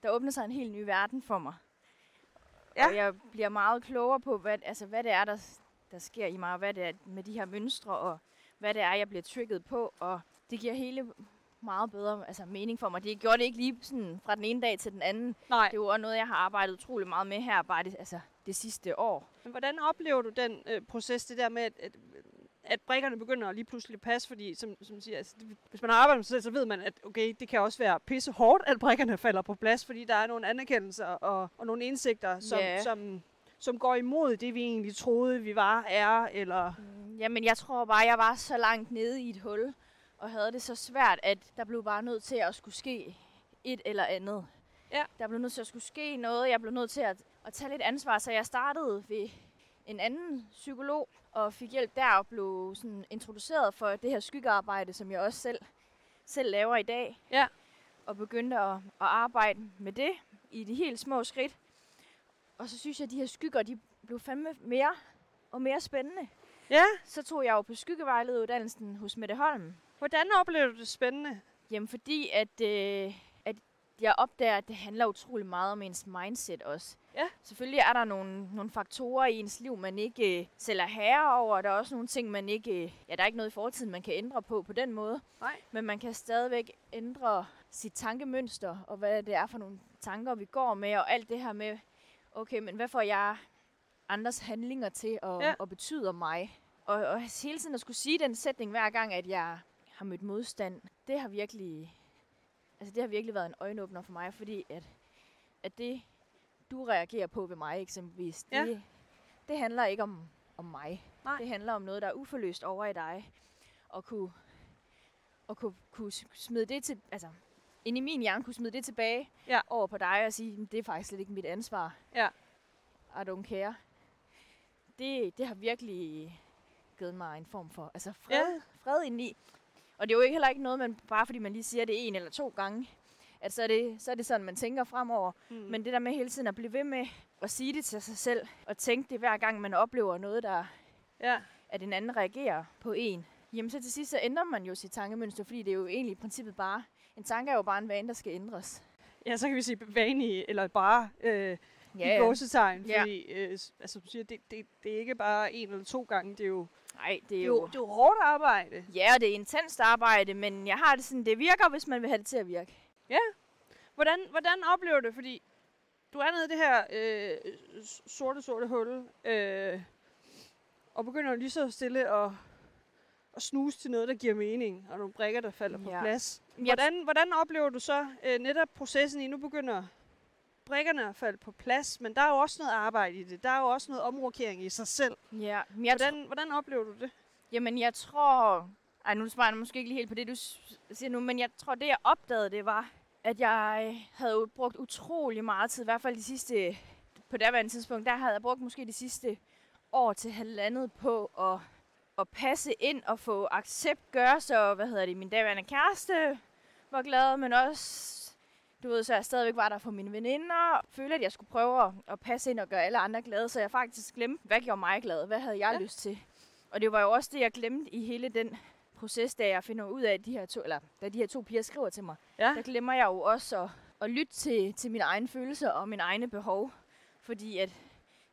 der åbner sig en helt ny verden for mig. Ja. Og jeg bliver meget klogere på, hvad, altså, hvad det er, der, der sker i mig, og hvad det er med de her mønstre, og hvad det er, jeg bliver trigget på. Og det giver hele meget bedre altså, mening for mig. Det gjorde det ikke lige sådan fra den ene dag til den anden. Nej. Det var noget, jeg har arbejdet utrolig meget med her bare det, altså, det sidste år. Men hvordan oplever du den øh, proces, det der med, at, at, at brækkerne begynder at lige pludselig passe? Fordi, som, som siger, altså, det, hvis man har arbejdet med sig selv, så ved man, at okay, det kan også være pisse hårdt, at brækkerne falder på plads, fordi der er nogle anerkendelser og, og nogle indsigter, som, yeah. som, som går imod det, vi egentlig troede, vi var, er, eller... Mm, jamen, jeg tror bare, jeg var så langt nede i et hul, og havde det så svært, at der blev bare nødt til at skulle ske et eller andet. Ja. Der blev nødt til at skulle ske noget. Jeg blev nødt til at, at tage lidt ansvar, så jeg startede ved en anden psykolog og fik hjælp der og blev sådan introduceret for det her skyggearbejde, som jeg også selv, selv laver i dag. Ja. Og begyndte at, at arbejde med det i de helt små skridt. Og så synes jeg, at de her skygger, de blev fandme mere og mere spændende. Ja, så tog jeg jo på skyggevejlederuddannelsen hos Mette Holm. Hvordan oplever du det spændende? Jamen fordi, at, øh, at jeg opdager, at det handler utrolig meget om ens mindset også. Ja. Selvfølgelig er der nogle, nogle faktorer i ens liv, man ikke øh, selv er herre over. Der er også nogle ting, man ikke... Øh, ja, der er ikke noget i fortiden, man kan ændre på på den måde. Nej. Men man kan stadigvæk ændre sit tankemønster, og hvad det er for nogle tanker, vi går med, og alt det her med, okay, men hvad får jeg andres handlinger til at, Ja. ja. at betyde om mig? Og, og hele tiden at skulle sige den sætning hver gang, at jeg har mødt modstand, det har virkelig, altså det har virkelig været en øjenåbner for mig, fordi at, at det, du reagerer på ved mig eksempelvis, det, Ja. det handler ikke om, om mig. Nej. Det handler om noget, der er uforløst over i dig. Og kunne, og kunne, kunne smide det til, altså ind i min hjerne kunne smide det tilbage Ja. over på dig og sige, "Men det er faktisk slet ikke mit ansvar. Ja. I don't care. Det, det har virkelig givet mig en form for altså fred, Ja. fred indeni. Og det er jo ikke heller ikke noget, man bare fordi man lige siger det en eller to gange, at så er det, så er det sådan, man tænker fremover. Mm. Men det der med hele tiden at blive ved med at sige det til sig selv, og tænke det hver gang, man oplever noget, der ja. at en anden reagerer på en, jamen så til sidst så ændrer man jo sit tankemønster, fordi det er jo egentlig i princippet bare, en tanke er jo bare en vane, der skal ændres. ja, så kan vi sige vane eller bare øh, i gåsetegn, Ja. fordi øh, altså, du siger, det, det, det er ikke bare en eller to gange, det er jo, Nej, det er jo... jo, det er jo hårdt arbejde. Ja, og det er intenst arbejde, men jeg har det sådan, det virker, hvis man vil have det til at virke. Hvordan, hvordan oplever du det? Fordi du er nede i det her øh, sorte, sorte hul, øh, og begynder lige så stille at, at snuse til noget, der giver mening, og nogle brikker, der falder på Ja. plads. Jeg- Hvordan, hvordan oplever du så øh, netop processen i, nu begynder brikkerne at falde på plads, men der er jo også noget arbejde i det. Der er jo også noget omrokering i sig selv. Ja, men jeg, tr- Hvordan, hvordan oplever du det? jamen jeg tror... Ej, nu svarer jeg måske ikke lige helt på det, du siger nu, men jeg tror, det jeg opdagede, det var, at jeg havde brugt utrolig meget tid, i hvert fald de sidste... På daværende tidspunkt, der havde jeg brugt måske de sidste år til halvandet på at, at passe ind og få accept, gøre så, hvad hedder det, min daværende kæreste var glad, men også, du ved, så jeg stadigvæk var der for mine veninder, følte, at jeg skulle prøve at, passe ind og gøre alle andre glade, så jeg faktisk glemte, hvad gjorde mig glad, hvad havde jeg Ja. lyst til. Og det var jo også det, jeg glemte i hele den proces, da jeg finder ud af, at de her to, eller da de her to piger skriver til mig, Ja. der glemmer jeg jo også at, at lytte til, til mine egne følelser og mine egne behov, fordi at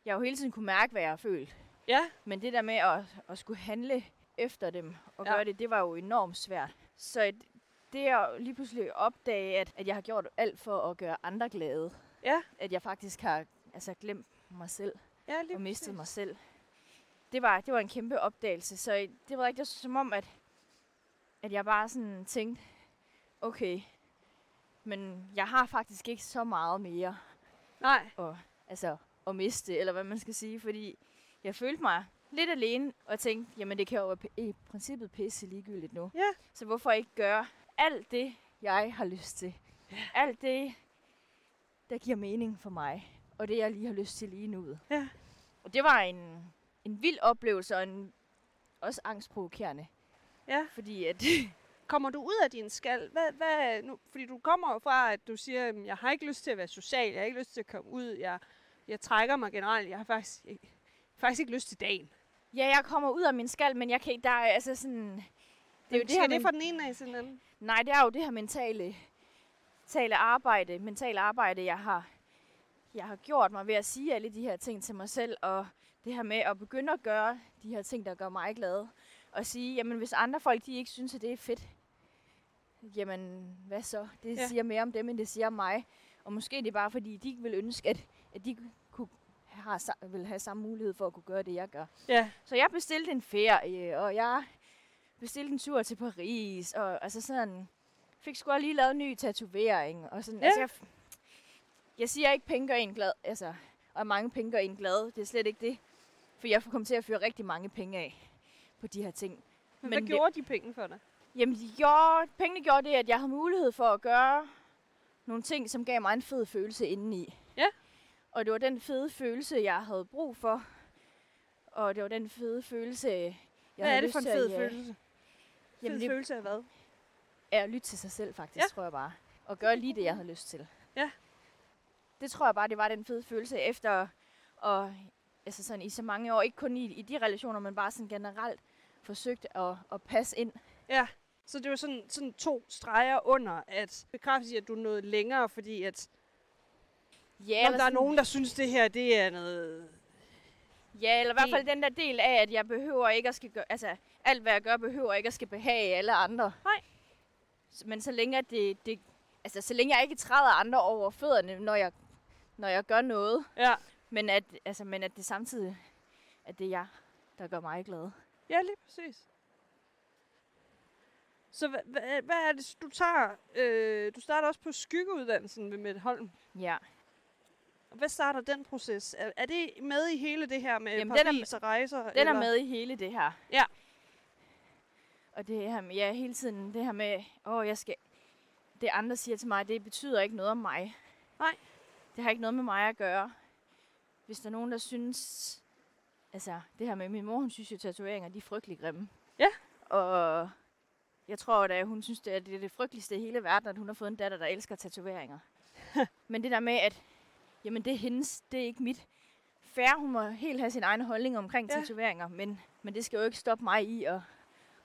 jeg jo hele tiden kunne mærke, hvad jeg har følt. Ja, Men det der med at, at skulle handle efter dem og ja. gøre det, det var jo enormt svært. Så et- det at lige pludselig opdage, at, at jeg har gjort alt for at gøre andre glade. Ja. At jeg faktisk har altså, glemt mig selv ja lige og mistet præcis. mig selv. Det var, det var en kæmpe opdagelse. Så det var ikke det, som om, at, at jeg bare sådan tænkte, okay, men jeg har faktisk ikke så meget mere Nej, at, altså, at miste, eller hvad man skal sige, fordi jeg følte mig lidt alene, og tænkte, jamen det kan jo i princippet pisse ligegyldigt nu. Ja. Så hvorfor ikke gøre alt det, jeg har lyst til? Ja. Alt det, der giver mening for mig, og det jeg lige har lyst til lige nu. Ja. Og det var en, en vild oplevelse, og en, også angstprovokerende. Ja. Fordi at, kommer du ud af din skal? Hvad, hvad, nu, fordi du kommer jo fra, at du siger, at jeg har ikke lyst til at være social, jeg har ikke lyst til at komme ud, jeg, jeg trækker mig generelt, jeg har faktisk, jeg, faktisk ikke lyst til dagen. ja, jeg kommer ud af min skal, men jeg kan ikke, der er altså sådan... Det er jo det her det fra den ene af til den anden? Nej, det er jo det her mentale, mentale arbejde, mentale arbejde, jeg har, jeg har gjort mig ved at sige alle de her ting til mig selv, og det her med at begynde at gøre de her ting, der gør mig glad, og sige, jamen hvis andre folk, de ikke synes, at det er fedt, jamen hvad så? Det Ja. siger mere om dem, end det siger om mig. Og måske det er bare, fordi de vil ønske, at, at de kunne har, vil have samme mulighed for at kunne gøre det, jeg gør. Ja. Så jeg bestilte en ferie, og jeg bestilte en tur til Paris, og altså sådan, fik sgu lige lavet en ny tatovering, og sådan, Ja. altså jeg, jeg siger ikke, penge gør en glad, altså, og mange penge gør en glad, det er slet ikke det, for jeg får kommet til at fyre rigtig mange penge af på de her ting. Men, Men hvad det- gjorde de penge for dig? Jamen, de gjorde, pengene gjorde det, at jeg havde mulighed for at gøre nogle ting, som gav mig en fed følelse indeni. Ja. Og det var den fede følelse, jeg havde brug for. Og det var den fede følelse, jeg Hvad havde er det for en til at fed? Jamen, det følelse af hvad? er at lytte til sig selv, faktisk, Ja. ja. tror jeg bare. Og gøre lige det, jeg havde lyst til. Ja. Det tror jeg bare, det var den fede følelse efter at altså sådan i så mange år, ikke kun i, i de relationer, men bare sådan generelt forsøgt at, at passe ind. Ja, så det var sådan, sådan to streger under, at bekræfte, at du nåede længere, fordi at Ja, eller der er sådan- nogen, der synes, det her det er noget... Ja, eller i hvert fald den der del af, at jeg behøver ikke at skal gøre, altså alt hvad jeg gør, behøver ikke at skal behage alle andre. Nej. Men så længe det, det, altså så længe jeg ikke træder andre over fødderne, når jeg, når jeg gør noget, Ja, men at, altså, men at det samtidig, at det er jeg, der gør mig glad. ja lige præcis. Så hvad, hvad, hvad er det, du tager? Øh, du starter også på skyggeuddannelsen ved Mette Holm. Ja. Hvad starter den proces? Er, er det med i hele det her med Jamen, den er Paris og rejser? Den eller? er med i hele det her. Ja. Og det her med, ja, hele tiden det her med, åh, jeg skal, det andre siger til mig, det betyder ikke noget om mig. Nej. Det har ikke noget med mig at gøre. Hvis der er nogen, der synes, altså det her med min mor, hun synes jo tatoveringer, de er frygtelig grimme. Ja. Og jeg tror da, hun synes, det er det, er det frygteligste i hele verden, at hun har fået en datter, der elsker tatoveringer. Men det der med, at jamen det er hendes, det er ikke mit. Færre, hun må helt have sin egen holdning omkring Ja. tatoveringer, men, men det skal jo ikke stoppe mig i at,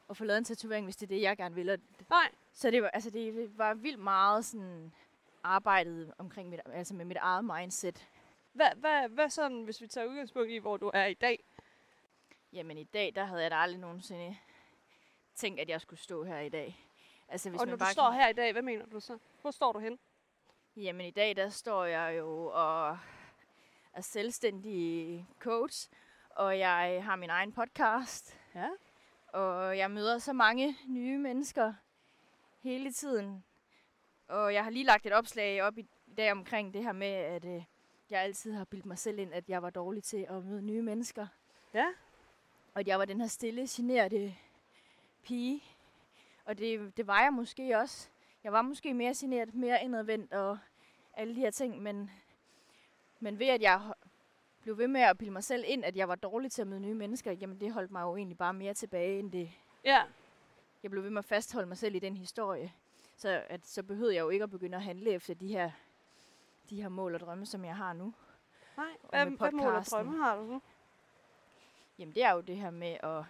at få lavet en tatovering, hvis det er det, jeg gerne vil. Og Nej. Så det var, altså det var vildt meget sådan arbejdet omkring mit, altså med mit eget mindset. Hvad, hvad, hvad sådan, hvis vi tager udgangspunkt i, hvor du er i dag? Jamen i dag, der havde jeg da aldrig nogensinde tænkt, at jeg skulle stå her i dag. Altså hvis og man når du bare står her i dag, hvad mener du så? Hvor står du hen? Jamen i dag, der står jeg jo og er selvstændig coach, og jeg har min egen podcast, Ja. og jeg møder så mange nye mennesker hele tiden. Og jeg har lige lagt et opslag op i dag omkring det her med, at øh, jeg altid har bildt mig selv ind, at jeg var dårlig til at møde nye mennesker. Ja. Og at jeg var den her stille, generte pige. Og det, det var jeg måske også. Jeg var måske mere generet, mere indadvendt og alle de her ting, men, men ved at jeg blev ved med at bilde mig selv ind, at jeg var dårlig til at møde nye mennesker, jamen det holdt mig jo egentlig bare mere tilbage, end det Ja. jeg blev ved med at fastholde mig selv i den historie. Så, at, så behøvede jeg jo ikke at begynde at handle efter de her, de her mål og drømme, som jeg har nu. Nej. Og Hvad, hvad mål og drømme har du nu? Jamen det er jo det her med at...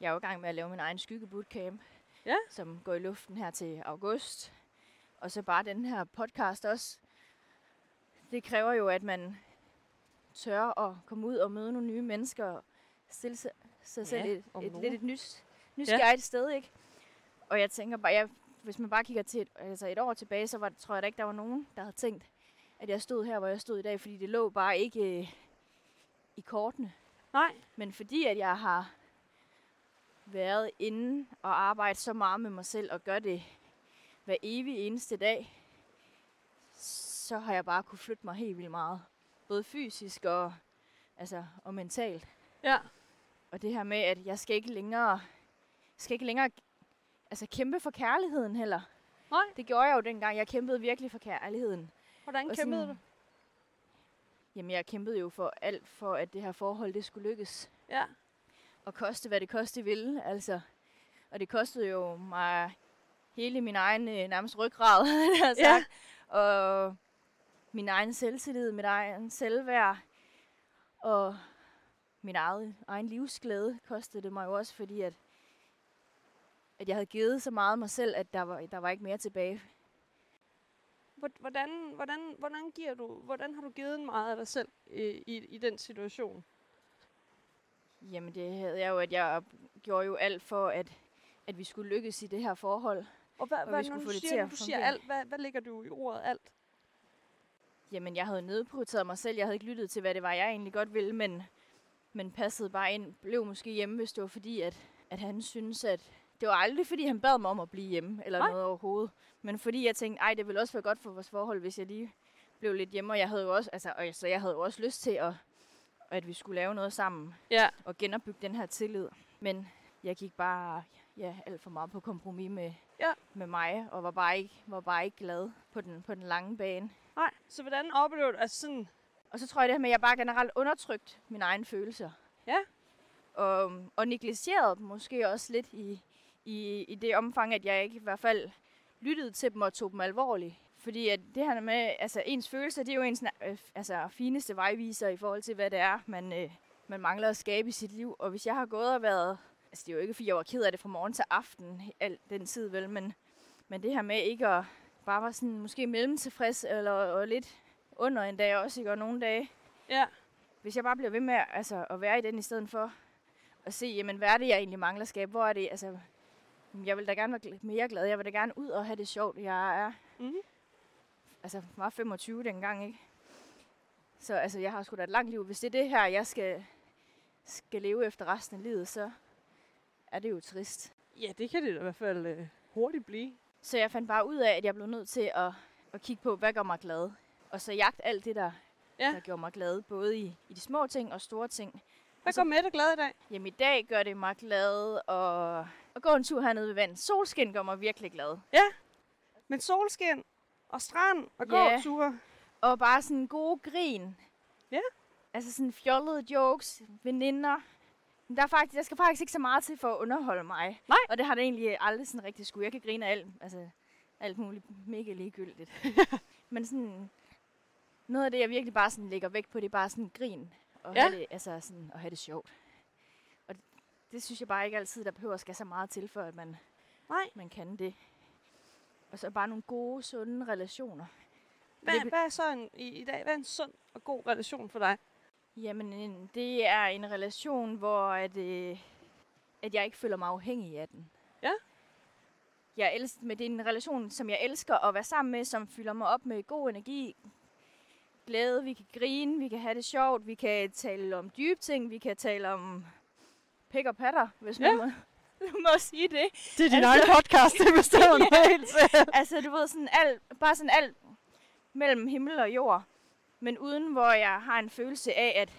Jeg er jo i gang med at lave min egen skyggebootcamp, Ja. som går i luften her til august. Og så bare den her podcast også. Det kræver jo, at man tør at komme ud og møde nogle nye mennesker, og stille sig, sig selv Ja, et, om et, nogen. lidt et nys, nysgerrigt sted, ikke? Og jeg tænker bare, jeg, hvis man bare kigger til et, altså et år tilbage, så var, tror jeg da ikke, der var nogen, der havde tænkt, at jeg stod her, hvor jeg stod i dag, fordi det lå bare ikke øh, i kortene. Nej. Men fordi at jeg har været inde og arbejdet så meget med mig selv og gør det hver evig eneste dag, så har jeg bare kunne flytte mig helt vildt meget. Både fysisk og, altså, og mentalt. Ja. Og det her med, at jeg skal ikke længere, skal ikke længere altså, kæmpe for kærligheden heller. Nej. Det gjorde jeg jo dengang. Jeg kæmpede virkelig for kærligheden. Hvordan Og kæmpede sådan- du? Jamen, jeg kæmpede jo for alt, for at det her forhold, det skulle lykkes. Ja. og koste, hvad det koste ville. Altså. Og det kostede jo mig hele min egen øh, nærmest ryggrad, jeg Ja. Og min egen selvtillid, mit egen selvværd. Og min eget, egen livsglæde kostede det mig jo også, fordi at, at jeg havde givet så meget af mig selv, at der var, der var ikke mere tilbage. Hvor- Hvordan, hvordan, hvordan, giver du, hvordan har du givet meget af dig selv i, i, i den situation? Jamen det havde jeg jo, at jeg gjorde jo alt for, at, at vi skulle lykkes i det her forhold. Og hvad, Og vi hvad skulle når få du det siger, til at du siger alt, hvad, hvad lægger du i ordet alt? Jamen, jeg havde nedprioriteret mig selv. Jeg havde ikke lyttet til, hvad det var, jeg egentlig godt ville, men, men passede bare ind. Blev måske hjemme, hvis det var fordi, at, at han synes, at... Det var aldrig, fordi han bad mig om at blive hjemme, eller Nej. noget overhovedet. Men fordi jeg tænkte, ej, det ville også være godt for vores forhold, hvis jeg lige blev lidt hjemme. Og jeg havde jo også, altså, og jeg, så jeg havde jo også lyst til, at, at vi skulle lave noget sammen Ja. og genopbygge den her tillid. Men jeg gik bare ja, alt for meget på kompromis med, Ja. med mig, og var bare ikke, var bare ikke glad på den, på den lange bane. Nej. Så hvordan oplever du, altså sådan, Og så tror jeg det her med, at jeg bare generelt undertrykt mine egne følelser. Ja. Og, og negligeret dem måske også lidt i, i, i det omfang, at jeg ikke i hvert fald lyttede til dem og tog dem alvorligt. Fordi at det her med, altså ens følelser, det er jo ens øh, altså, fineste vejviser i forhold til, hvad det er, man, øh, man mangler at skabe i sit liv. Og hvis jeg har gået og været, altså det er jo ikke fordi jeg var ked af det fra morgen til aften, al den tid vel, men, men det her med ikke at bare være sådan måske mellemtilfreds, eller og lidt under en dag også, ikke? Og nogle dage, Ja. hvis jeg bare bliver ved med altså, at være i den i stedet for at se, jamen, hvad er det, jeg egentlig mangler at skabe? Hvor er det? Altså, jeg vil da gerne være mere glad. Jeg vil da gerne ud og have det sjovt. Jeg er Mhm. altså, var 25 dengang, ikke? Så altså, jeg har sgu da et langt liv. Hvis det er det her, jeg skal, skal leve efter resten af livet, så er det jo trist. Ja, det kan det i hvert fald øh, hurtigt blive. Så jeg fandt bare ud af, at jeg blev nødt til at, at kigge på, hvad gør mig glad. Og så jagt alt det, der, Ja. der gjorde mig glad, både i, i de små ting og store ting. Hvad med dig glad i dag? Jamen i dag gør det mig glad at, at gå en tur hernede ved vandet. Solskin gør mig virkelig glad. Men solskin og strand og Ja. gåture. Og bare sådan gode grin. Ja. Altså sådan fjollede jokes, veninder. Der, er faktisk, der skal faktisk ikke så meget til for at underholde mig. Nej. Og det har det egentlig aldrig sådan rigtig skulle. Jeg kan grine af alt, altså, alt muligt mega ligegyldigt. Men sådan, noget af det, jeg virkelig bare sådan lægger vægt på, det er bare sådan grin. Og, Ja. have det, altså sådan, og have det sjovt. Og det, det synes jeg bare ikke altid, der behøver at skal så meget til, for at man, Nej. man kan det. Og så bare nogle gode, sunde relationer. Hvad, det hvad er så en, i, i dag? Hvad er en sund og god relation for dig? Jamen, en, det er en relation, hvor at, øh, at jeg ikke føler mig afhængig af den. Ja. Jeg elsker, men det er en relation, som jeg elsker at være sammen med, som fylder mig op med god energi, glæde, vi kan grine, vi kan have det sjovt, vi kan tale om dybe ting, vi kan tale om pik og patter, hvis man Ja. må, må sige det. Det er din Altså- egen podcast, det bestemmer du Ja. helt selv. Altså, du ved, sådan alt, bare sådan alt mellem himmel og jord. Men uden, hvor jeg har en følelse af, at,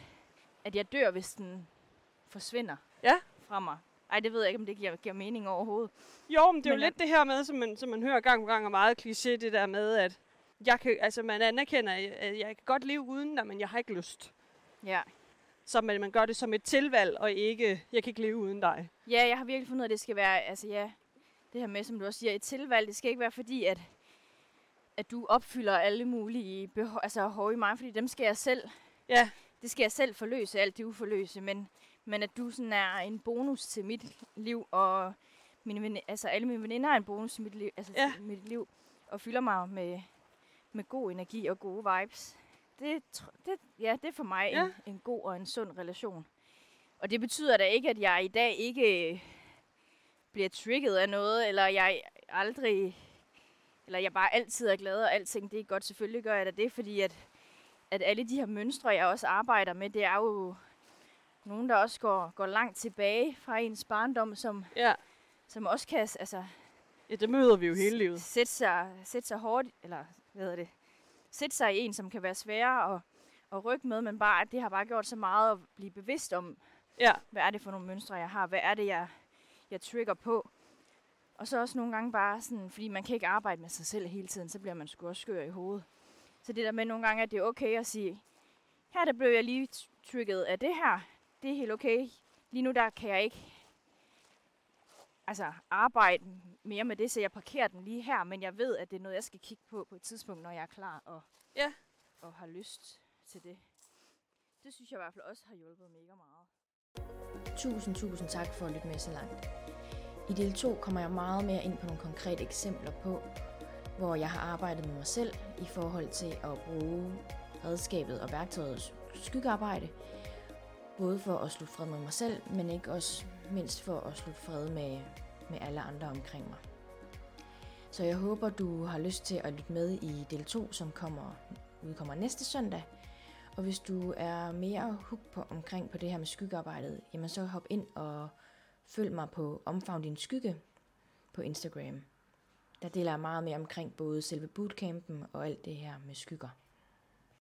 at jeg dør, hvis den forsvinder Ja. fra mig. Ej, det ved jeg ikke, om det giver, giver mening overhovedet. Jo, men det er jo Men, lidt det her med, som man, som man hører gang på gang, og meget kliché, det der med, at jeg kan, altså man anerkender, at jeg kan godt leve uden dig, men jeg har ikke lyst. Ja. Så man, man gør det som et tilvalg, og ikke, jeg kan ikke leve uden dig. ja, jeg har virkelig fundet ud af, at det skal være, altså ja, det her med, som du også siger, et tilvalg. Det skal ikke være fordi, at, at du opfylder alle mulige behov, altså behov i mig, fordi dem skal jeg selv Ja, det skal jeg selv forløse, alt det uforløse, men, men at du sådan er en bonus til mit liv, og mine ven, altså alle mine veninder er en bonus til mit liv, altså Ja. mit liv og fylder mig med, med god energi og gode vibes. Det, det, ja, det er for mig Ja. en, en god og en sund relation. Og det betyder da ikke, at jeg i dag ikke bliver trigget af noget, eller jeg aldrig, eller jeg bare altid er glad, og alting det er godt. Selvfølgelig gør jeg da det, fordi at at alle de her mønstre, jeg også arbejder med, det er jo nogen, der også går, går langt tilbage fra ens barndom, som, ja. som også kan altså, Ja, det møder vi jo hele livet. sætte, sig, sætte sig hårdt, eller hvad hedder det, sætte sig i en, som kan være sværere at, at rykke med, men bare, at det har bare gjort så meget at blive bevidst om, Ja, hvad er det for nogle mønstre, jeg har, hvad er det, jeg, jeg trigger på. Og så også nogle gange bare sådan, fordi man kan ikke arbejde med sig selv hele tiden, så bliver man sgu også skør i hovedet. Så det der med nogle gange, at det er okay at sige, her der blev jeg lige t- trigget af det her, det er helt okay. Lige nu der kan jeg ikke altså, arbejde mere med det, så jeg parkerer den lige her, men jeg ved, at det er noget, jeg skal kigge på på et tidspunkt, når jeg er klar og, Ja. og har lyst til det. Det synes jeg i hvert fald også har hjulpet mega meget. Tusind, tusind tak for at lytte med så langt. I del 2 kommer jeg meget mere ind på nogle konkrete eksempler på, hvor jeg har arbejdet med mig selv i forhold til at bruge redskabet og værktøjet skyggearbejde. Både for at slutte fred med mig selv, men ikke også mindst for at slutte fred med, med alle andre omkring mig. Så jeg håber, du har lyst til at lytte med i del 2, som kommer, udkommer næste søndag. Og hvis du er mere hooked på, omkring på det her med skyggearbejdet, jamen så hop ind og følg mig på Omfavn din skygge på Instagram. Der deler jeg meget mere omkring både selve bootcampen og alt det her med skygger.